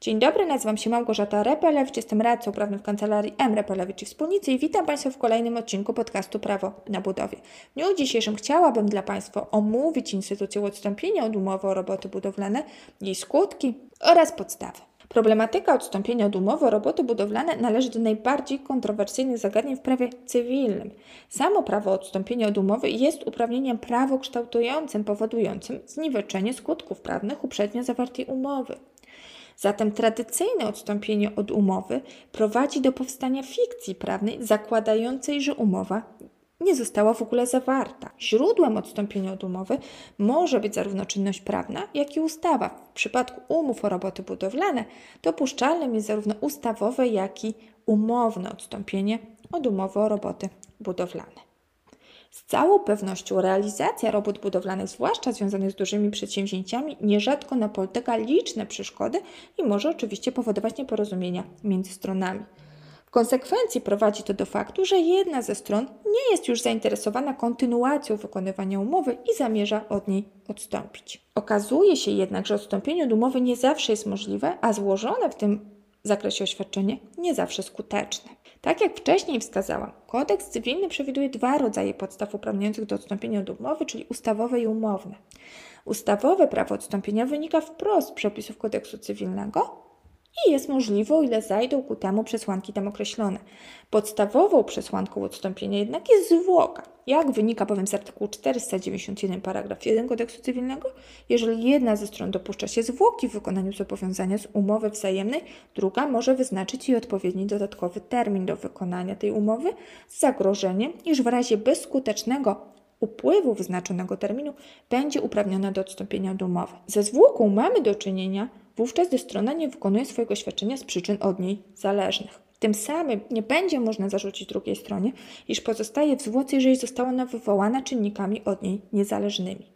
Dzień dobry, nazywam się Małgorzata Repelewicz, jestem radcą prawnym w kancelarii M. Repelewicz i Wspólnicy i witam Państwa w kolejnym odcinku podcastu Prawo na budowie. W dniu dzisiejszym chciałabym dla Państwa omówić instytucję odstąpienia od umowy o roboty budowlane, jej skutki oraz podstawy. Problematyka odstąpienia od umowy o roboty budowlane należy do najbardziej kontrowersyjnych zagadnień w prawie cywilnym. Samo prawo odstąpienia od umowy jest uprawnieniem prawokształtującym powodującym zniweczenie skutków prawnych uprzednio zawartej umowy. Zatem tradycyjne odstąpienie od umowy prowadzi do powstania fikcji prawnej zakładającej, że umowa nie została w ogóle zawarta. Źródłem odstąpienia od umowy może być zarówno czynność prawna, jak i ustawa. W przypadku umów o roboty budowlane dopuszczalnym jest zarówno ustawowe, jak i umowne odstąpienie od umowy o roboty budowlane. Z całą pewnością realizacja robót budowlanych, zwłaszcza związanych z dużymi przedsięwzięciami, nierzadko napotyka liczne przeszkody i może oczywiście powodować nieporozumienia między stronami. W konsekwencji prowadzi to do faktu, że jedna ze stron nie jest już zainteresowana kontynuacją wykonywania umowy i zamierza od niej odstąpić. Okazuje się jednak, że odstąpienie od umowy nie zawsze jest możliwe, a złożone w tym zakresie oświadczenie nie zawsze skuteczne. Tak jak wcześniej wskazałam, kodeks cywilny przewiduje dwa rodzaje podstaw uprawniających do odstąpienia od umowy, czyli ustawowe i umowne. Ustawowe prawo odstąpienia wynika wprost z przepisów kodeksu cywilnego i jest możliwe, o ile zajdą ku temu przesłanki tam określone. Podstawową przesłanką odstąpienia jednak jest zwłoka. Jak wynika bowiem z artykułu 491 paragraf 1 kodeksu cywilnego, jeżeli jedna ze stron dopuszcza się zwłoki w wykonaniu zobowiązania z umowy wzajemnej, druga może wyznaczyć jej odpowiedni dodatkowy termin do wykonania tej umowy z zagrożeniem, iż w razie bezskutecznego upływu wyznaczonego terminu będzie uprawniona do odstąpienia od umowy. Ze zwłoką mamy do czynienia wówczas gdy strona nie wykonuje swojego świadczenia z przyczyn od niej zależnych. Tym samym nie będzie można zarzucić drugiej stronie, iż pozostaje w zwłoce, jeżeli została ona wywołana czynnikami od niej niezależnymi.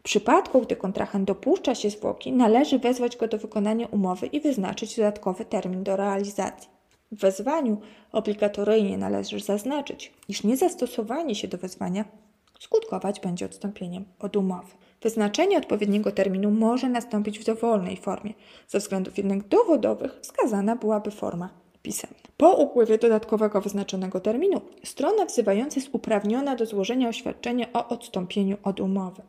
W przypadku, gdy kontrahent dopuszcza się zwłoki, należy wezwać go do wykonania umowy i wyznaczyć dodatkowy termin do realizacji. W wezwaniu obligatoryjnie należy zaznaczyć, iż niezastosowanie się do wezwania skutkować będzie odstąpieniem od umowy. Wyznaczenie odpowiedniego terminu może nastąpić w dowolnej formie. Ze względów jednak dowodowych wskazana byłaby forma pisemna. Po upływie dodatkowego wyznaczonego terminu strona wzywająca jest uprawniona do złożenia oświadczenia o odstąpieniu od umowy.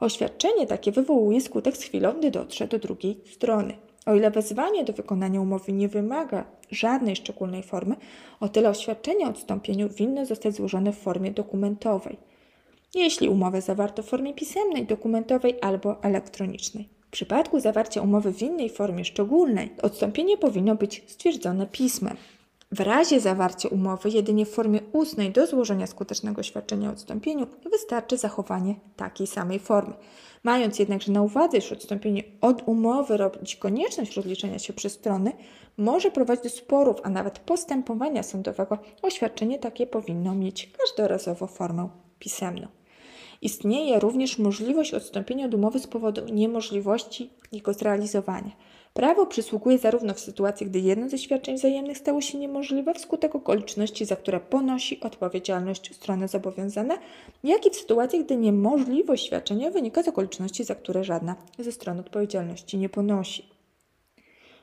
Oświadczenie takie wywołuje skutek z chwilą, gdy dotrze do drugiej strony. O ile wezwanie do wykonania umowy nie wymaga żadnej szczególnej formy, o tyle oświadczenie o odstąpieniu winno zostać złożone w formie dokumentowej jeśli umowę zawarto w formie pisemnej, dokumentowej albo elektronicznej. W przypadku zawarcia umowy w innej formie szczególnej, odstąpienie powinno być stwierdzone pismem. W razie zawarcia umowy jedynie w formie ustnej do złożenia skutecznego świadczenia o odstąpieniu wystarczy zachowanie takiej samej formy. Mając jednakże na uwadze, że odstąpienie od umowy robić konieczność rozliczenia się przez strony, może prowadzić do sporów, a nawet postępowania sądowego, oświadczenie takie powinno mieć każdorazowo formę pisemną. Istnieje również możliwość odstąpienia od umowy z powodu niemożliwości jego zrealizowania. Prawo przysługuje zarówno w sytuacji, gdy jedno ze świadczeń wzajemnych stało się niemożliwe wskutek okoliczności, za które ponosi odpowiedzialność strony zobowiązane, jak i w sytuacji, gdy niemożliwość świadczenia wynika z okoliczności, za które żadna ze stron odpowiedzialności nie ponosi.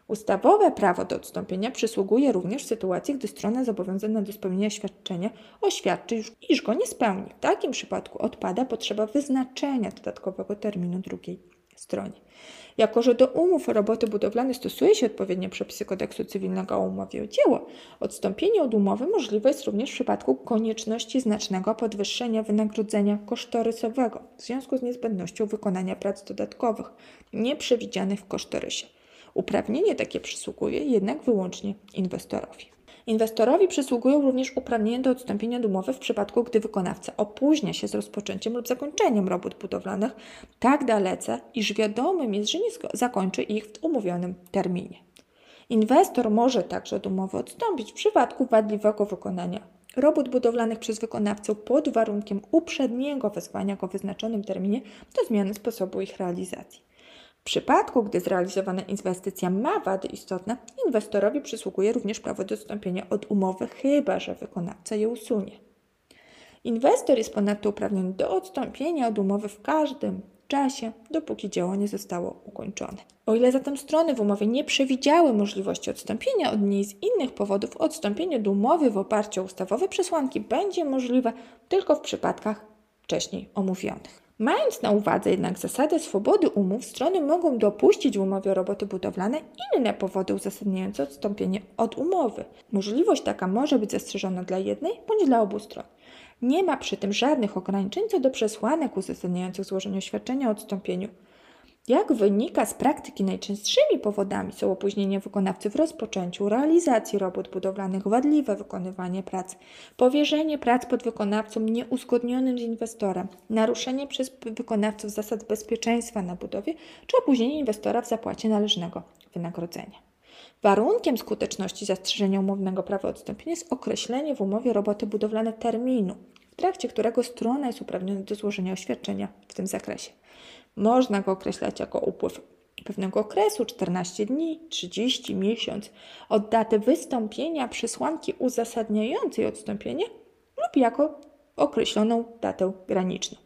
Ustawowe prawo do odstąpienia przysługuje również w sytuacji, gdy strona zobowiązana do spełnienia świadczenia oświadczy, iż go nie spełni. W takim przypadku odpada potrzeba wyznaczenia dodatkowego terminu drugiej stronie. Jako, że do umów o roboty budowlane stosuje się odpowiednie przepisy kodeksu cywilnego o umowie o dzieło, odstąpienie od umowy możliwe jest również w przypadku konieczności znacznego podwyższenia wynagrodzenia kosztorysowego w związku z niezbędnością wykonania prac dodatkowych nieprzewidzianych w kosztorysie. Uprawnienie takie przysługuje jednak wyłącznie inwestorowi. Inwestorowi przysługują również uprawnienia do odstąpienia od umowy w przypadku, gdy wykonawca opóźnia się z rozpoczęciem lub zakończeniem robót budowlanych tak dalece, iż wiadomym jest, że nie zakończy ich w umówionym terminie. Inwestor może także od umowy odstąpić w przypadku wadliwego wykonania robót budowlanych przez wykonawcę pod warunkiem uprzedniego wezwania go w wyznaczonym terminie do zmiany sposobu ich realizacji. W przypadku, gdy zrealizowana inwestycja ma wady istotne, inwestorowi przysługuje również prawo do odstąpienia od umowy, chyba że wykonawca je usunie. Inwestor jest ponadto uprawniony do odstąpienia od umowy w każdym czasie, dopóki dzieło nie zostało ukończone. O ile zatem strony w umowie nie przewidziały możliwości odstąpienia od niej z innych powodów, odstąpienie od umowy w oparciu o ustawowe przesłanki będzie możliwe tylko w przypadkach wcześniej omówionych. Mając na uwadze jednak zasadę swobody umów, strony mogą dopuścić w umowie o roboty budowlane inne powody uzasadniające odstąpienie od umowy. Możliwość taka może być zastrzeżona dla jednej bądź dla obu stron. Nie ma przy tym żadnych ograniczeń co do przesłanek uzasadniających złożenie oświadczenia o odstąpieniu. Jak wynika z praktyki, najczęstszymi powodami są opóźnienie wykonawcy w rozpoczęciu realizacji robót budowlanych, wadliwe wykonywanie prac, powierzenie prac pod wykonawcą nieuzgodnionym z inwestorem, naruszenie przez wykonawców zasad bezpieczeństwa na budowie czy opóźnienie inwestora w zapłacie należnego wynagrodzenia. Warunkiem skuteczności zastrzeżenia umownego prawa odstąpienia jest określenie w umowie roboty budowlane terminu, w trakcie którego strona jest uprawniona do złożenia oświadczenia w tym zakresie. Można go określać jako upływ pewnego okresu 14 dni, 30 miesiąc od daty wystąpienia przesłanki uzasadniającej odstąpienie lub jako określoną datę graniczną.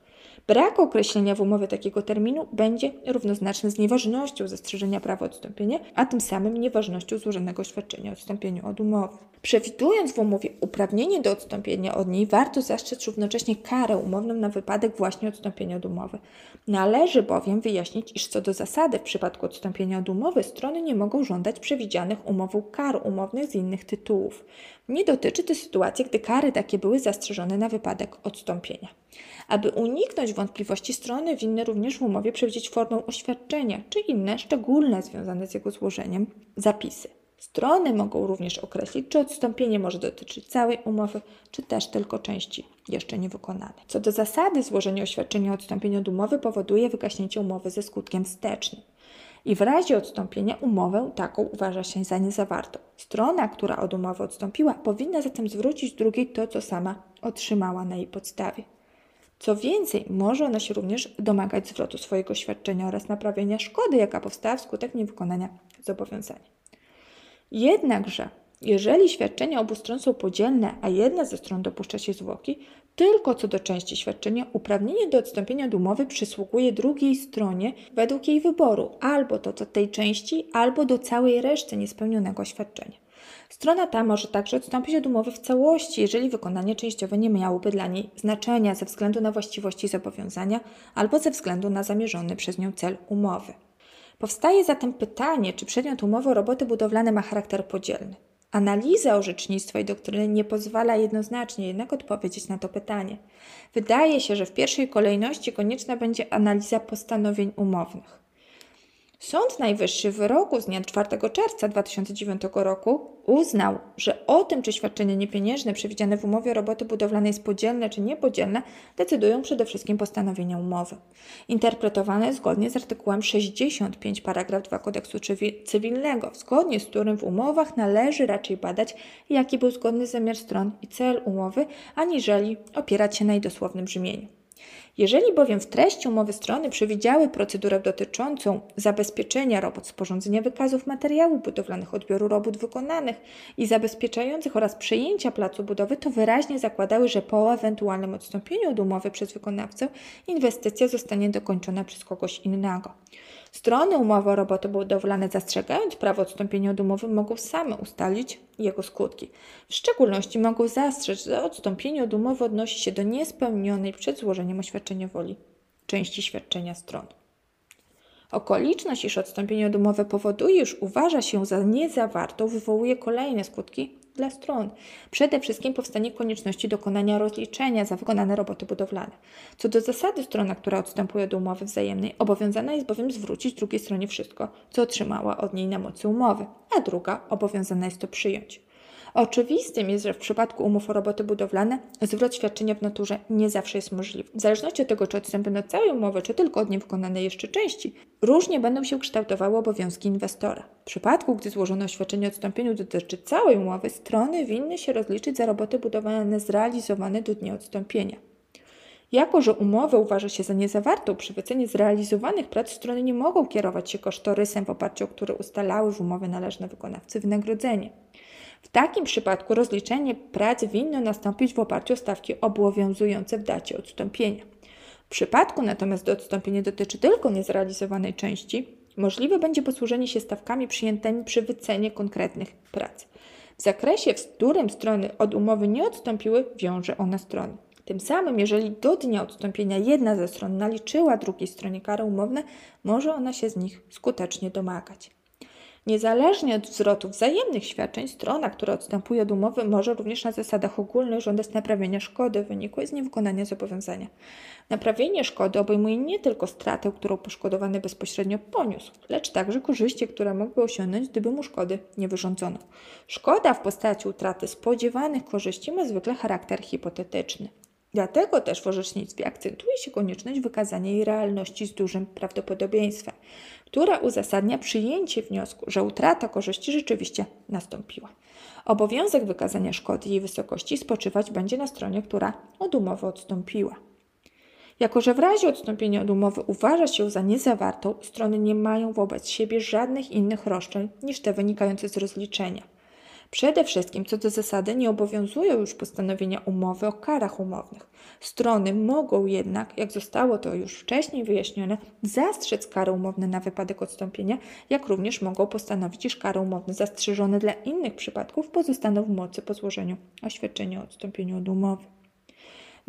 Brak określenia w umowie takiego terminu będzie równoznaczny z nieważnością zastrzeżenia prawa odstąpienia, a tym samym nieważnością złożonego oświadczenia o odstąpieniu od umowy. Przewidując w umowie uprawnienie do odstąpienia od niej, warto zastrzec równocześnie karę umowną na wypadek właśnie odstąpienia od umowy. Należy bowiem wyjaśnić, iż co do zasady w przypadku odstąpienia od umowy strony nie mogą żądać przewidzianych umową kar umownych z innych tytułów. Nie dotyczy to sytuacji, gdy kary takie były zastrzeżone na wypadek odstąpienia. Aby uniknąć wątpliwości strony, winny również w umowie przewidzieć formę oświadczenia czy inne szczególne związane z jego złożeniem zapisy. Strony mogą również określić, czy odstąpienie może dotyczyć całej umowy, czy też tylko części jeszcze niewykonanej. Co do zasady, złożenie oświadczenia o odstąpieniu od umowy powoduje wygaśnięcie umowy ze skutkiem wstecznym. I w razie odstąpienia umowę taką uważa się za niezawartą. Strona, która od umowy odstąpiła, powinna zatem zwrócić drugiej to, co sama otrzymała na jej podstawie. Co więcej, może ona się również domagać zwrotu swojego świadczenia oraz naprawienia szkody, jaka powstała wskutek niewykonania zobowiązania. Jednakże, jeżeli świadczenia obu stron są podzielne, a jedna ze stron dopuszcza się zwłoki, tylko co do części świadczenia uprawnienie do odstąpienia od umowy przysługuje drugiej stronie według jej wyboru, albo to do tej części, albo do całej reszty niespełnionego świadczenia. Strona ta może także odstąpić od umowy w całości, jeżeli wykonanie częściowe nie miałoby dla niej znaczenia ze względu na właściwości zobowiązania albo ze względu na zamierzony przez nią cel umowy. Powstaje zatem pytanie, czy przedmiot umowy o roboty budowlane ma charakter podzielny. Analiza orzecznictwa i doktryny nie pozwala jednoznacznie jednak odpowiedzieć na to pytanie. Wydaje się, że w pierwszej kolejności konieczna będzie analiza postanowień umownych. Sąd Najwyższy w wyroku z dnia 4 czerwca 2009 roku uznał, że o tym, czy świadczenie niepieniężne przewidziane w umowie roboty budowlane jest podzielne czy niepodzielne, decydują przede wszystkim postanowienia umowy. Interpretowane zgodnie z artykułem 65 paragraf 2 kodeksu cywilnego, zgodnie z którym w umowach należy raczej badać, jaki był zgodny zamiar stron i cel umowy, aniżeli opierać się na jej dosłownym brzmieniu. Jeżeli bowiem w treści umowy strony przewidziały procedurę dotyczącą zabezpieczenia robót, sporządzenia wykazów materiałów budowlanych, odbioru robót wykonanych i zabezpieczających oraz przejęcia placu budowy, to wyraźnie zakładały, że po ewentualnym odstąpieniu od umowy przez wykonawcę inwestycja zostanie dokończona przez kogoś innego. Strony umowy o roboty budowlane zastrzegając prawo odstąpienia od umowy mogą same ustalić jego skutki. W szczególności mogą zastrzec, że odstąpienie od umowy odnosi się do niespełnionej przed złożeniem oświadczenia woli części świadczenia stron. Okoliczność, iż odstąpienie od umowy powoduje, iż uważa się za niezawartą, wywołuje kolejne skutki dla stron. Przede wszystkim powstanie konieczności dokonania rozliczenia za wykonane roboty budowlane. Co do zasady, strona, która odstępuje do umowy wzajemnej, obowiązana jest bowiem zwrócić drugiej stronie wszystko, co otrzymała od niej na mocy umowy, a druga obowiązana jest to przyjąć. Oczywistym jest, że w przypadku umów o roboty budowlane zwrot świadczenia w naturze nie zawsze jest możliwy. W zależności od tego, czy odstępy od całej umowy, czy tylko od niewykonanej jeszcze części, różnie będą się kształtowały obowiązki inwestora. W przypadku, gdy złożone oświadczenie o odstąpieniu dotyczy całej umowy, strony winny się rozliczyć za roboty budowlane zrealizowane do dnia odstąpienia. Jako, że umowę uważa się za niezawartą przy wycenie zrealizowanych prac, strony nie mogą kierować się kosztorysem, w oparciu o który ustalały w umowie należne wykonawcy wynagrodzenie. W takim przypadku rozliczenie pracy winno nastąpić w oparciu o stawki obowiązujące w dacie odstąpienia. W przypadku natomiast, gdy odstąpienie dotyczy tylko niezrealizowanej części, możliwe będzie posłużenie się stawkami przyjętymi przy wycenie konkretnych prac. W zakresie, w którym strony od umowy nie odstąpiły, wiąże ona strony. Tym samym, jeżeli do dnia odstąpienia jedna ze stron naliczyła drugiej stronie kary umowne, może ona się z nich skutecznie domagać. Niezależnie od zwrotu wzajemnych świadczeń, strona, która odstępuje od umowy, może również na zasadach ogólnych żądać naprawienia szkody wynikłej z niewykonania zobowiązania. Naprawienie szkody obejmuje nie tylko stratę, którą poszkodowany bezpośrednio poniósł, lecz także korzyści, które mógłby osiągnąć, gdyby mu szkody nie wyrządzono. Szkoda w postaci utraty spodziewanych korzyści ma zwykle charakter hipotetyczny. Dlatego też w orzecznictwie akcentuje się konieczność wykazania jej realności z dużym prawdopodobieństwem, która uzasadnia przyjęcie wniosku, że utrata korzyści rzeczywiście nastąpiła. Obowiązek wykazania szkody i jej wysokości spoczywać będzie na stronie, która od umowy odstąpiła. Jako, że w razie odstąpienia od umowy uważa się za niezawartą, strony nie mają wobec siebie żadnych innych roszczeń niż te wynikające z rozliczenia. Przede wszystkim co do zasady nie obowiązują już postanowienia umowy o karach umownych. Strony mogą jednak, jak zostało to już wcześniej wyjaśnione, zastrzec kary umowne na wypadek odstąpienia, jak również mogą postanowić, iż kary umowne zastrzeżone dla innych przypadków pozostaną w mocy po złożeniu oświadczenia o odstąpieniu od umowy.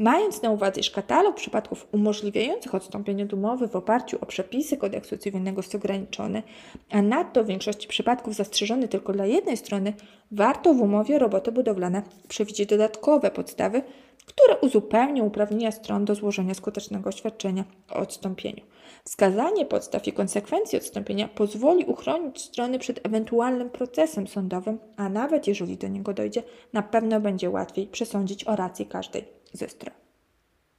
Mając na uwadze, iż katalog przypadków umożliwiających odstąpienie od umowy w oparciu o przepisy kodeksu cywilnego jest ograniczony, a nadto w większości przypadków zastrzeżony tylko dla jednej strony, warto w umowie roboty budowlane przewidzieć dodatkowe podstawy, które uzupełnią uprawnienia stron do złożenia skutecznego oświadczenia o odstąpieniu. Wskazanie podstaw i konsekwencji odstąpienia pozwoli uchronić strony przed ewentualnym procesem sądowym, a nawet jeżeli do niego dojdzie, na pewno będzie łatwiej przesądzić o racji każdej ze stron.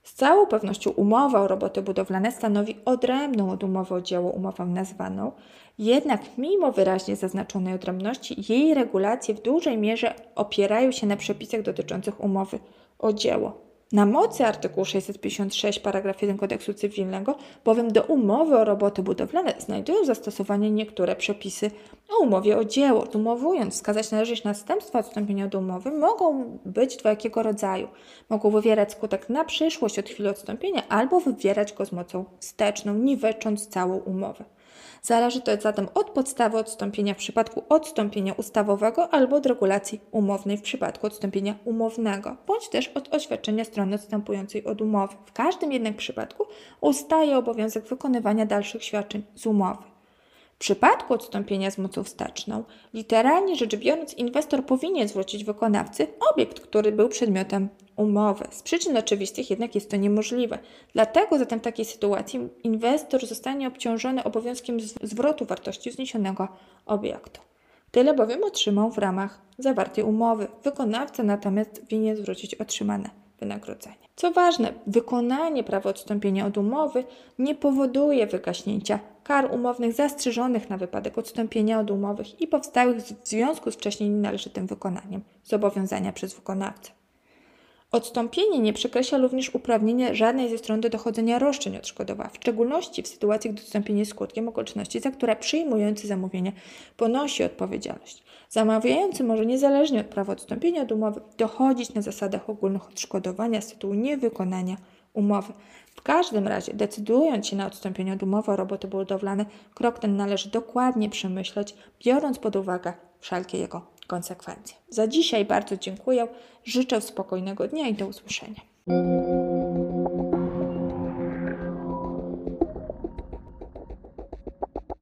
Z całą pewnością umowa o roboty budowlane stanowi odrębną od umowy o dzieło umowę nazwaną, jednak mimo wyraźnie zaznaczonej odrębności, jej regulacje w dużej mierze opierają się na przepisach dotyczących umowy o dzieło. Na mocy artykułu 656 paragraf 1 kodeksu cywilnego, bowiem do umowy o roboty budowlane znajdują zastosowanie niektóre przepisy o umowie o dzieło. Umowując, wskazać należy, że następstwa odstąpienia od umowy mogą być dwojakiego rodzaju. Mogą wywierać skutek na przyszłość od chwili odstąpienia albo wywierać go z mocą wsteczną, niwecząc całą umowę. Zależy to zatem od podstawy odstąpienia w przypadku odstąpienia ustawowego albo od regulacji umownej w przypadku odstąpienia umownego, bądź też od oświadczenia strony odstępującej od umowy. W każdym jednak przypadku ustaje obowiązek wykonywania dalszych świadczeń z umowy. W przypadku odstąpienia z mocą wsteczną, literalnie rzecz biorąc, inwestor powinien zwrócić wykonawcy obiekt, który był przedmiotem umowy. Z przyczyn oczywistych jednak jest to niemożliwe. Dlatego zatem w takiej sytuacji inwestor zostanie obciążony obowiązkiem zwrotu wartości zniesionego obiektu. Tyle bowiem otrzymał w ramach zawartej umowy. Wykonawca natomiast winien zwrócić otrzymane wynagrodzenie. Co ważne, wykonanie prawa odstąpienia od umowy nie powoduje wygaśnięcia kar umownych zastrzeżonych na wypadek odstąpienia od umowy i powstałych w związku z wcześniej nienależytym wykonaniem zobowiązania przez wykonawcę. Odstąpienie nie przekreśla również uprawnienia żadnej ze stron do dochodzenia roszczeń odszkodowawczych, w szczególności w sytuacji, gdy odstąpienie skutkiem okoliczności, za które przyjmujący zamówienie ponosi odpowiedzialność. Zamawiający może niezależnie od prawa odstąpienia od umowy dochodzić na zasadach ogólnych odszkodowania z tytułu niewykonania umowy. W każdym razie, decydując się na odstąpienie od umowy o roboty budowlane, krok ten należy dokładnie przemyśleć, biorąc pod uwagę wszelkie jego konsekwencje. Za dzisiaj bardzo dziękuję, życzę spokojnego dnia i do usłyszenia.